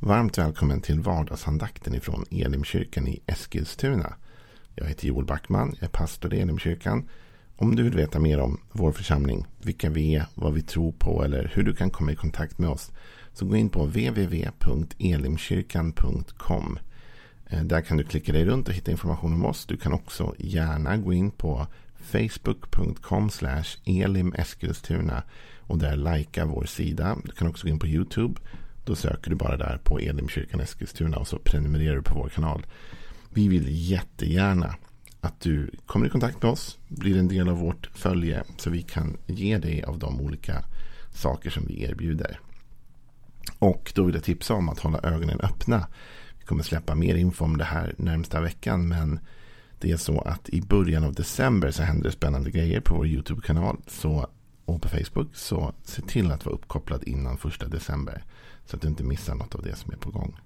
Varmt välkommen till vardagsandakten ifrån Elimkyrkan i Eskilstuna. Jag heter Joel Backman, jag är pastor i Elimkyrkan. Om du vill veta mer om vår församling, vilka vi är, vad vi tror på eller hur du kan komma i kontakt med oss så gå in på www.elimkyrkan.com. Eh, där kan du klicka dig runt och hitta information om oss. Du kan också gärna gå in på facebook.com elimeskilstuna och där likea vår sida. Du kan också gå in på YouTube då söker du bara där på Elimkyrkan Eskilstuna och så prenumererar du på vår kanal. Vi vill jättegärna att du kommer i kontakt med oss, blir en del av vårt följe så vi kan ge dig av de olika saker som vi erbjuder. Och då vill jag tipsa om att hålla ögonen öppna. Vi kommer släppa mer info om det här närmsta veckan men det är så att i början av december så händer det spännande grejer på vår YouTube-kanal och på Facebook. Så se till att vara uppkopplad innan första december. Så att du inte missar något av det som är på gång.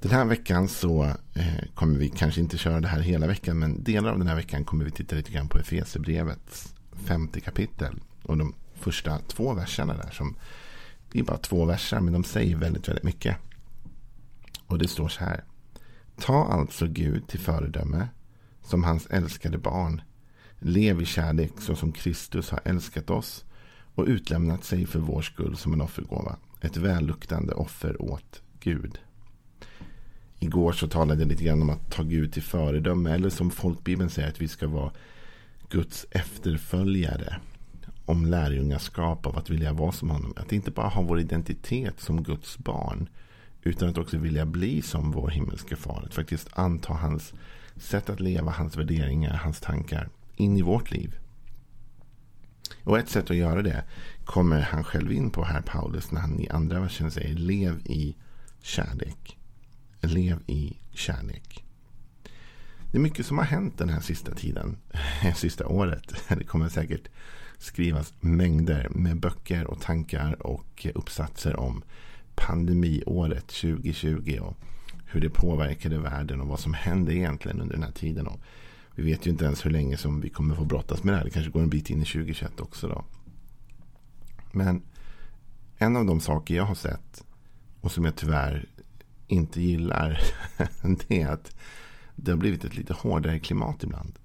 Den här veckan så eh, kommer vi kanske inte köra det här hela veckan. Men delar av den här veckan kommer vi titta lite grann på Efesierbrevets femte kapitel. Och de första två verserna där. som Det är bara två verser men de säger väldigt, väldigt mycket. Och det står så här. Ta alltså Gud till föredöme som hans älskade barn. Lev i kärlek så som Kristus har älskat oss och utlämnat sig för vår skull som en offergåva ett välluktande offer åt Gud. Igår så talade jag lite grann om att ta Gud till föredöme. Eller som folkbibeln säger att vi ska vara Guds efterföljare. Om lärjungaskap av att vilja vara som honom. Att inte bara ha vår identitet som Guds barn. Utan att också vilja bli som vår himmelske far. Att faktiskt anta hans sätt att leva, hans värderingar, hans tankar in i vårt liv. Och ett sätt att göra det kommer han själv in på här, Paulus, när han i andra versen säger lev i kärlek. Lev i kärlek. Det är mycket som har hänt den här sista tiden, sista året. Det kommer säkert skrivas mängder med böcker och tankar och uppsatser om pandemiåret 2020 och hur det påverkade världen och vad som hände egentligen under den här tiden. Och vi vet ju inte ens hur länge som vi kommer få brottas med det här. Det kanske går en bit in i 2021 också då. Men en av de saker jag har sett och som jag tyvärr inte gillar. det är att det har blivit ett lite hårdare klimat ibland.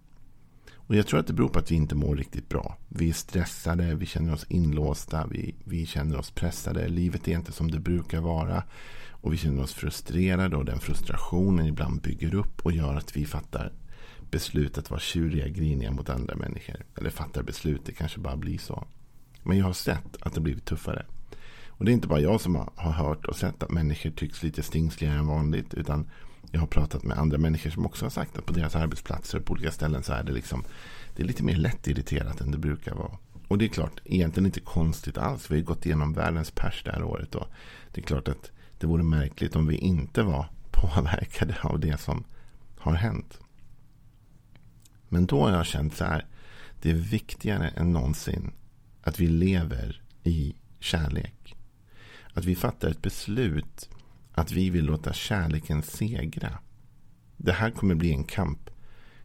Och jag tror att det beror på att vi inte mår riktigt bra. Vi är stressade, vi känner oss inlåsta, vi, vi känner oss pressade. Livet är inte som det brukar vara. Och vi känner oss frustrerade och den frustrationen ibland bygger upp och gör att vi fattar beslut att vara tjuriga, griniga mot andra människor. Eller fattar beslut, det kanske bara blir så. Men jag har sett att det blivit tuffare. Och det är inte bara jag som har hört och sett att människor tycks lite stingsligare än vanligt. Utan jag har pratat med andra människor som också har sagt att på deras arbetsplatser och på olika ställen så är det liksom det är lite mer lättirriterat än det brukar vara. Och det är klart, egentligen inte konstigt alls. Vi har ju gått igenom världens pers det här året. Och det är klart att det vore märkligt om vi inte var påverkade av det som har hänt. Men då har jag känt så här. Det är viktigare än någonsin att vi lever i kärlek. Att vi fattar ett beslut att vi vill låta kärleken segra. Det här kommer bli en kamp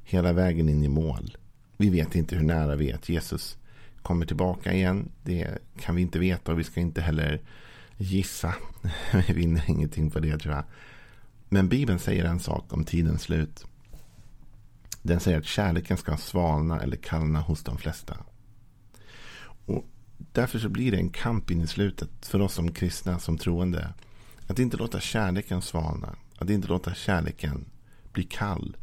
hela vägen in i mål. Vi vet inte hur nära vi är att Jesus kommer tillbaka igen. Det kan vi inte veta och vi ska inte heller gissa. Vi vinner ingenting på det tror jag. Men Bibeln säger en sak om tidens slut. Den säger att kärleken ska svalna eller kallna hos de flesta. Och därför så blir det en kamp in i slutet för oss som kristna, som troende. Att inte låta kärleken svalna. Att inte låta kärleken bli kall.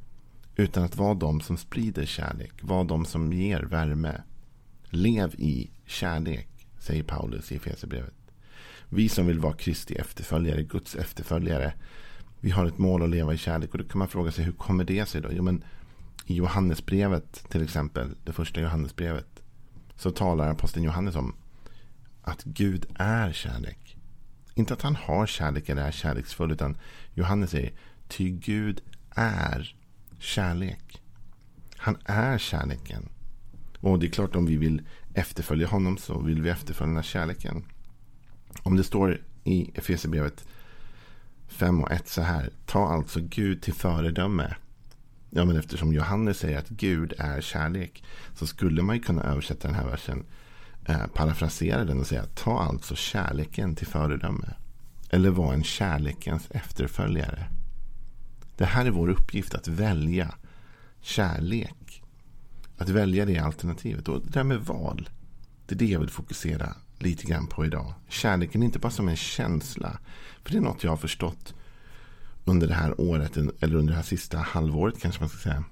Utan att vara de som sprider kärlek. Vara de som ger värme. Lev i kärlek, säger Paulus i Efesierbrevet. Vi som vill vara Kristi efterföljare, Guds efterföljare. Vi har ett mål att leva i kärlek. Och då kan man fråga sig, hur kommer det sig då? Jo, men i Johannesbrevet till exempel, det första Johannesbrevet, så talar aposteln Johannes om att Gud är kärlek. Inte att han har kärlek eller är kärleksfull, utan Johannes säger, ty Gud är kärlek. Han är kärleken. Och det är klart om vi vill efterfölja honom så vill vi efterfölja kärleken. Om det står i Efesierbrevet 5 och 1 så här. Ta alltså Gud till föredöme Ja, men eftersom Johannes säger att Gud är kärlek så skulle man ju kunna översätta den här versen, eh, parafrasera den och säga ta alltså kärleken till föredöme. eller var en kärlekens efterföljare. Det här är vår uppgift att välja kärlek. Att välja det alternativet. Och det där med val. Det är det jag vill fokusera lite grann på idag. Kärleken är inte bara som en känsla. För det är något jag har förstått under det här året. Eller under det här sista halvåret kanske man ska säga.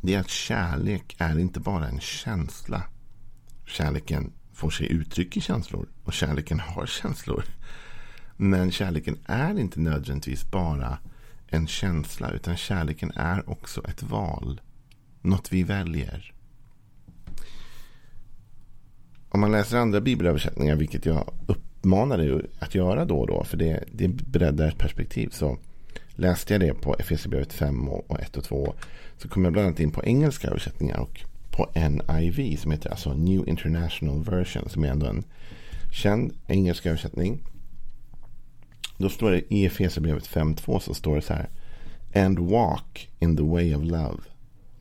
Det är att kärlek är inte bara en känsla. Kärleken får sig uttryck i känslor. Och kärleken har känslor. Men kärleken är inte nödvändigtvis bara en känsla. Utan kärleken är också ett val. Något vi väljer. Om man läser andra bibelöversättningar, vilket jag uppmanar dig att göra då och då. För det, det breddar ett perspektiv. Så läste jag det på Efesierbrevet 5 och 1 och 2. Så kom jag bland annat in på engelska översättningar. Och på NIV som heter alltså New International Version. Som är ändå en känd engelsk översättning. Då står det i Efesierbrevet 5.2 så står det så här. And walk in the way of love.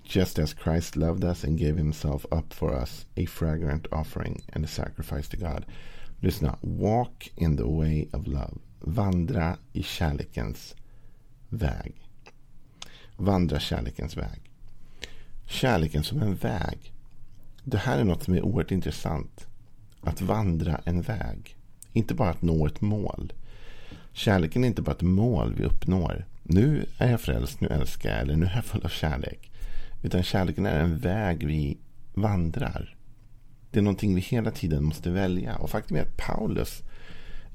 Just as Christ loved us and gave himself up for us. A fragrant offering and a sacrifice to God. Lyssna. Walk in the way of love. Vandra i kärlekens väg. Vandra kärlekens väg. Kärleken som en väg. Det här är något som är oerhört intressant. Att vandra en väg. Inte bara att nå ett mål. Kärleken är inte bara ett mål vi uppnår. Nu är jag frälst, nu älskar jag eller nu är jag full av kärlek. Utan kärleken är en väg vi vandrar. Det är någonting vi hela tiden måste välja. Och faktum är att Paulus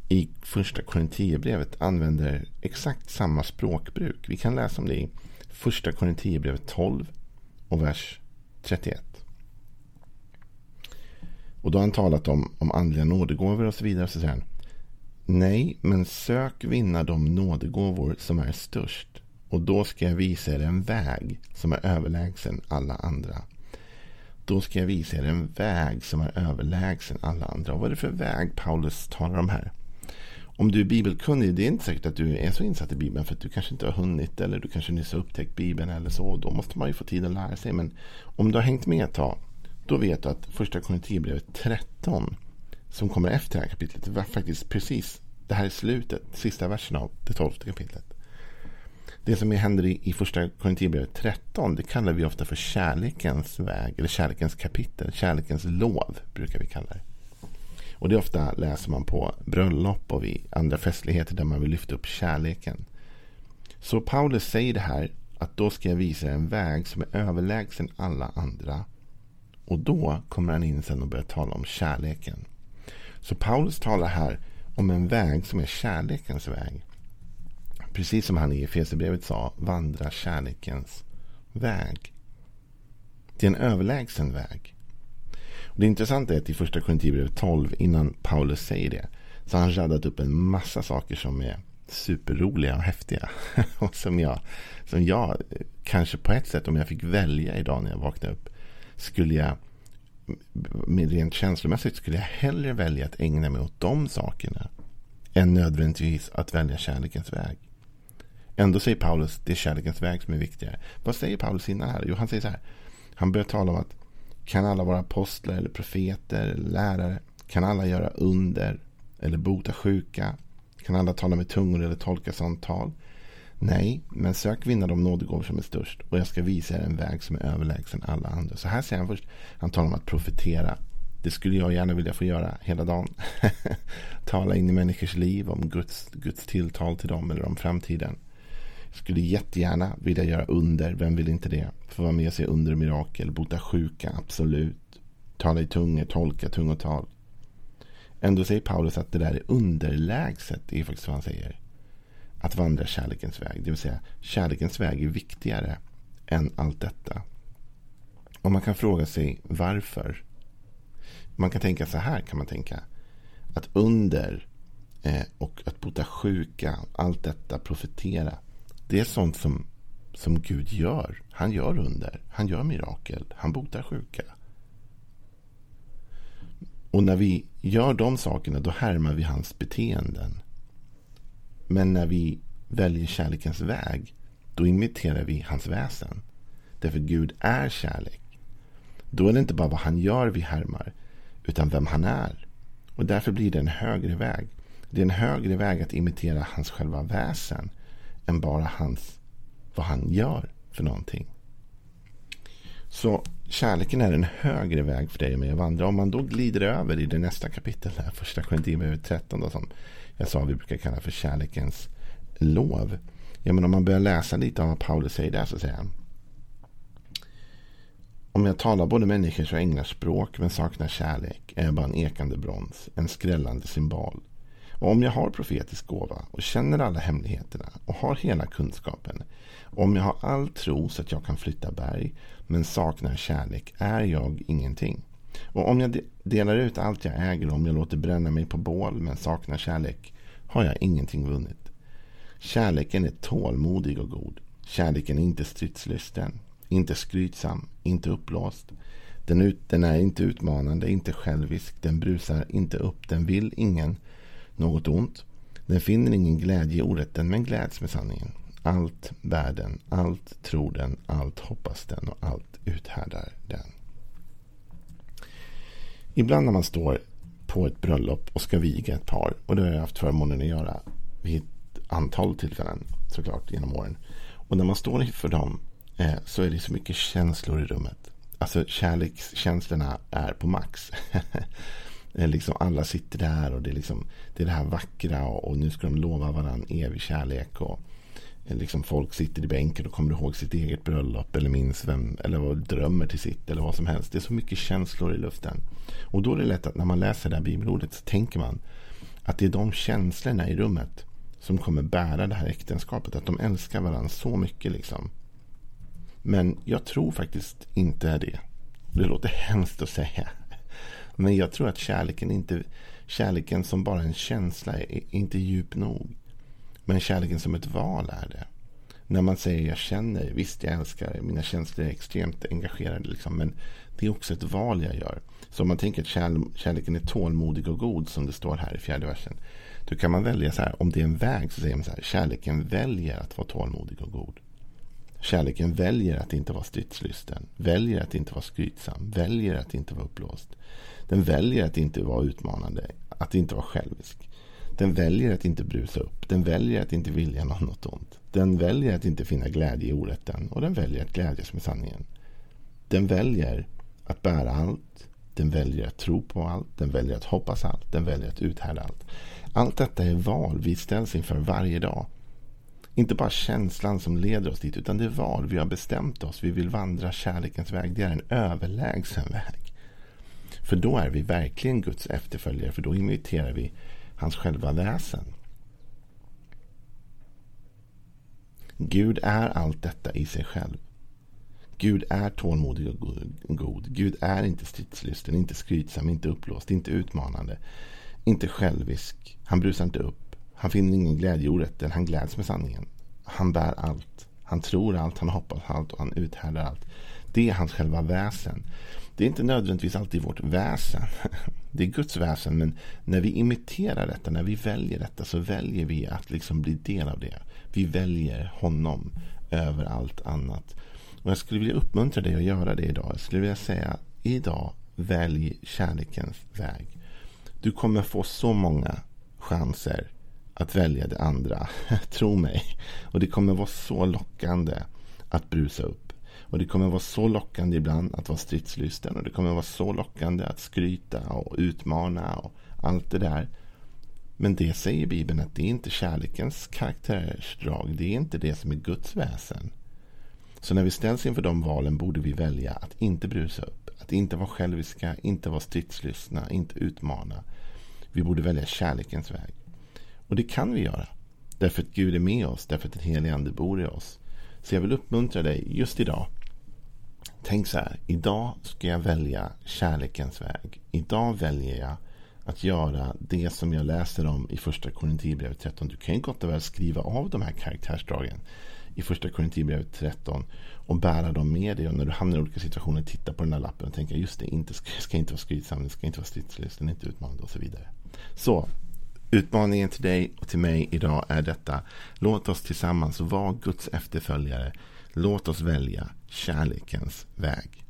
i första Korinthierbrevet använder exakt samma språkbruk. Vi kan läsa om det i första Korinthierbrevet 12 och vers 31. Och då har han talat om, om andliga nådegåvor och så vidare. Så säger han, Nej, men sök vinna de nådegåvor som är störst. Och då ska jag visa er en väg som är överlägsen alla andra. Då ska jag visa er en väg som är överlägsen alla andra. Och vad är det för väg Paulus talar om här? Om du är bibelkunnig, det är inte säkert att du är så insatt i Bibeln för att du kanske inte har hunnit eller du kanske nyss har upptäckt Bibeln eller så. Då måste man ju få tid att lära sig. Men om du har hängt med ett tag, då vet du att första Korinthierbrevet 13 som kommer efter det här kapitlet var faktiskt precis, det här är slutet, sista versen av det tolfte kapitlet. Det som händer i, i första Korinthierbrevet 13, det kallar vi ofta för kärlekens väg, eller kärlekens kapitel, kärlekens lov brukar vi kalla det. Och det ofta läser man på bröllop och vid andra festligheter där man vill lyfta upp kärleken. Så Paulus säger det här att då ska jag visa en väg som är överlägsen alla andra. Och då kommer han in sen och börjar tala om kärleken. Så Paulus talar här om en väg som är kärlekens väg. Precis som han i Efesierbrevet sa, vandra kärlekens väg. Det är en överlägsen väg. Och det intressanta är att i första Korinthierbrevet 12, innan Paulus säger det, så har han radat upp en massa saker som är superroliga och häftiga. och som jag, som jag, kanske på ett sätt, om jag fick välja idag när jag vaknade upp, skulle jag rent känslomässigt skulle jag hellre välja att ägna mig åt de sakerna än nödvändigtvis att välja kärlekens väg. Ändå säger Paulus det är kärlekens väg som är viktigare. Vad säger Paulus innan här? Jo, han säger så här. Han börjar tala om att kan alla vara apostlar eller profeter eller lärare? Kan alla göra under eller bota sjuka? Kan alla tala med tungor eller tolka sånt tal? Nej, men sök vinna de nådegåvor som är störst och jag ska visa er en väg som är överlägsen alla andra. Så här säger han först, han talar om att profetera. Det skulle jag gärna vilja få göra hela dagen. Tala in i människors liv om Guds, Guds tilltal till dem eller om framtiden. Skulle jättegärna vilja göra under, vem vill inte det? Få vara med och se under och mirakel, bota sjuka, absolut. Tala i tungor, tolka tungotal. Ändå säger Paulus att det där är underlägset, det är faktiskt vad han säger att vandra kärlekens väg. Det vill säga kärlekens väg är viktigare än allt detta. Och man kan fråga sig varför. Man kan tänka så här kan man tänka. Att under eh, och att bota sjuka, allt detta, profetera. Det är sånt som, som Gud gör. Han gör under. Han gör mirakel. Han botar sjuka. Och när vi gör de sakerna då härmar vi hans beteenden. Men när vi väljer kärlekens väg, då imiterar vi hans väsen. Därför Gud är kärlek. Då är det inte bara vad han gör vi härmar, utan vem han är. Och därför blir det en högre väg. Det är en högre väg att imitera hans själva väsen än bara hans, vad han gör för någonting. Så kärleken är en högre väg för dig och mig att vandra. Om man då glider över i det nästa kapitel, här, första Korinthierbrevet 13, då, som jag sa vi brukar kalla för kärlekens lov. Ja, men om man börjar läsa lite av vad Paulus säger där så säger han. Om jag talar både människors och änglars språk men saknar kärlek är jag bara en ekande brons, en skrällande symbol. Och om jag har profetisk gåva och känner alla hemligheterna och har hela kunskapen. Om jag har all tro så att jag kan flytta berg men saknar kärlek är jag ingenting. Och om jag delar ut allt jag äger och om jag låter bränna mig på bål men saknar kärlek har jag ingenting vunnit. Kärleken är tålmodig och god. Kärleken är inte stridslysten, inte skrytsam, inte uppblåst. Den, ut, den är inte utmanande, inte självisk, den brusar inte upp, den vill ingen något ont. Den finner ingen glädje i orätten, men gläds med sanningen. Allt bär den, allt tror den, allt hoppas den och allt uthärdar den. Ibland när man står på ett bröllop och ska viga ett par, och det har jag haft förmånen att göra vid ett antal tillfällen såklart genom åren. Och när man står inför dem eh, så är det så mycket känslor i rummet. Alltså kärlekskänslorna är på max. Eh, liksom alla sitter där och det är, liksom, det, är det här vackra och, och nu ska de lova varandra evig kärlek. Och, eh, liksom folk sitter i bänken och kommer ihåg sitt eget bröllop eller minns vem eller vad drömmer till sitt eller vad som helst. Det är så mycket känslor i luften. Och då är det lätt att när man läser det här bibelordet så tänker man att det är de känslorna i rummet som kommer bära det här äktenskapet. Att de älskar varandra så mycket liksom. Men jag tror faktiskt inte det. Det låter hemskt att säga. Men jag tror att kärleken, inte, kärleken som bara en känsla är inte djup nog. Men kärleken som ett val är det. När man säger jag känner, visst jag älskar, mina känslor är extremt engagerade. Liksom, men det är också ett val jag gör. Så om man tänker att kärl kärleken är tålmodig och god som det står här i fjärde versen. Då kan man välja så här, om det är en väg så säger man så här, kärleken väljer att vara tålmodig och god. Kärleken väljer att inte vara stridslysten, väljer att inte vara skrytsam, väljer att inte vara uppblåst. Den väljer att inte vara utmanande, att inte vara självisk. Den väljer att inte brusa upp. Den väljer att inte vilja något ont. Den väljer att inte finna glädje i orätten och den väljer att glädjas med sanningen. Den väljer att bära allt. Den väljer att tro på allt. Den väljer att hoppas allt. Den väljer att uthärda allt. Allt detta är val vi ställs inför varje dag. Inte bara känslan som leder oss dit, utan det val. Vi har bestämt oss. Vi vill vandra kärlekens väg. Det är en överlägsen väg. För då är vi verkligen Guds efterföljare, för då imiterar vi hans själva väsen. Gud är allt detta i sig själv. Gud är tålmodig och god. Gud är inte stridslysten, inte skrytsam, inte uppblåst, inte utmanande, inte självisk. Han brusar inte upp. Han finner ingen glädje i orätten. Han gläds med sanningen. Han bär allt. Han tror allt, han hoppas allt och han uthärdar allt. Det är hans själva väsen. Det är inte nödvändigtvis alltid vårt väsen. Det är Guds väsen. Men när vi imiterar detta, när vi väljer detta så väljer vi att liksom bli del av det. Vi väljer honom över allt annat. Och Jag skulle vilja uppmuntra dig att göra det idag. Jag skulle vilja säga idag välj kärlekens väg. Du kommer få så många chanser att välja det andra. Tro mig. Och det kommer vara så lockande att brusa upp. Och det kommer vara så lockande ibland att vara stridslysten. Och det kommer vara så lockande att skryta och utmana och allt det där. Men det säger Bibeln att det är inte kärlekens karaktärsdrag. Det är inte det som är Guds väsen. Så när vi ställs inför de valen borde vi välja att inte brusa upp. Att inte vara själviska, inte vara stridslystna, inte utmana. Vi borde välja kärlekens väg. Och det kan vi göra. Därför att Gud är med oss, därför att den helige Ande bor i oss. Så jag vill uppmuntra dig just idag Tänk så här. Idag ska jag välja kärlekens väg. Idag väljer jag att göra det som jag läser om i första Korinthierbrevet 13. Du kan ju gott och väl skriva av de här karaktärsdragen i första Korinthierbrevet 13 och bära dem med dig. Och när du hamnar i olika situationer, titta på den här lappen och tänka just det, inte, ska inte vara skrytsam, det ska inte vara stridslysten, inte utmanande och så vidare. Så, utmaningen till dig och till mig idag är detta. Låt oss tillsammans vara Guds efterföljare Låt oss välja kärlekens väg.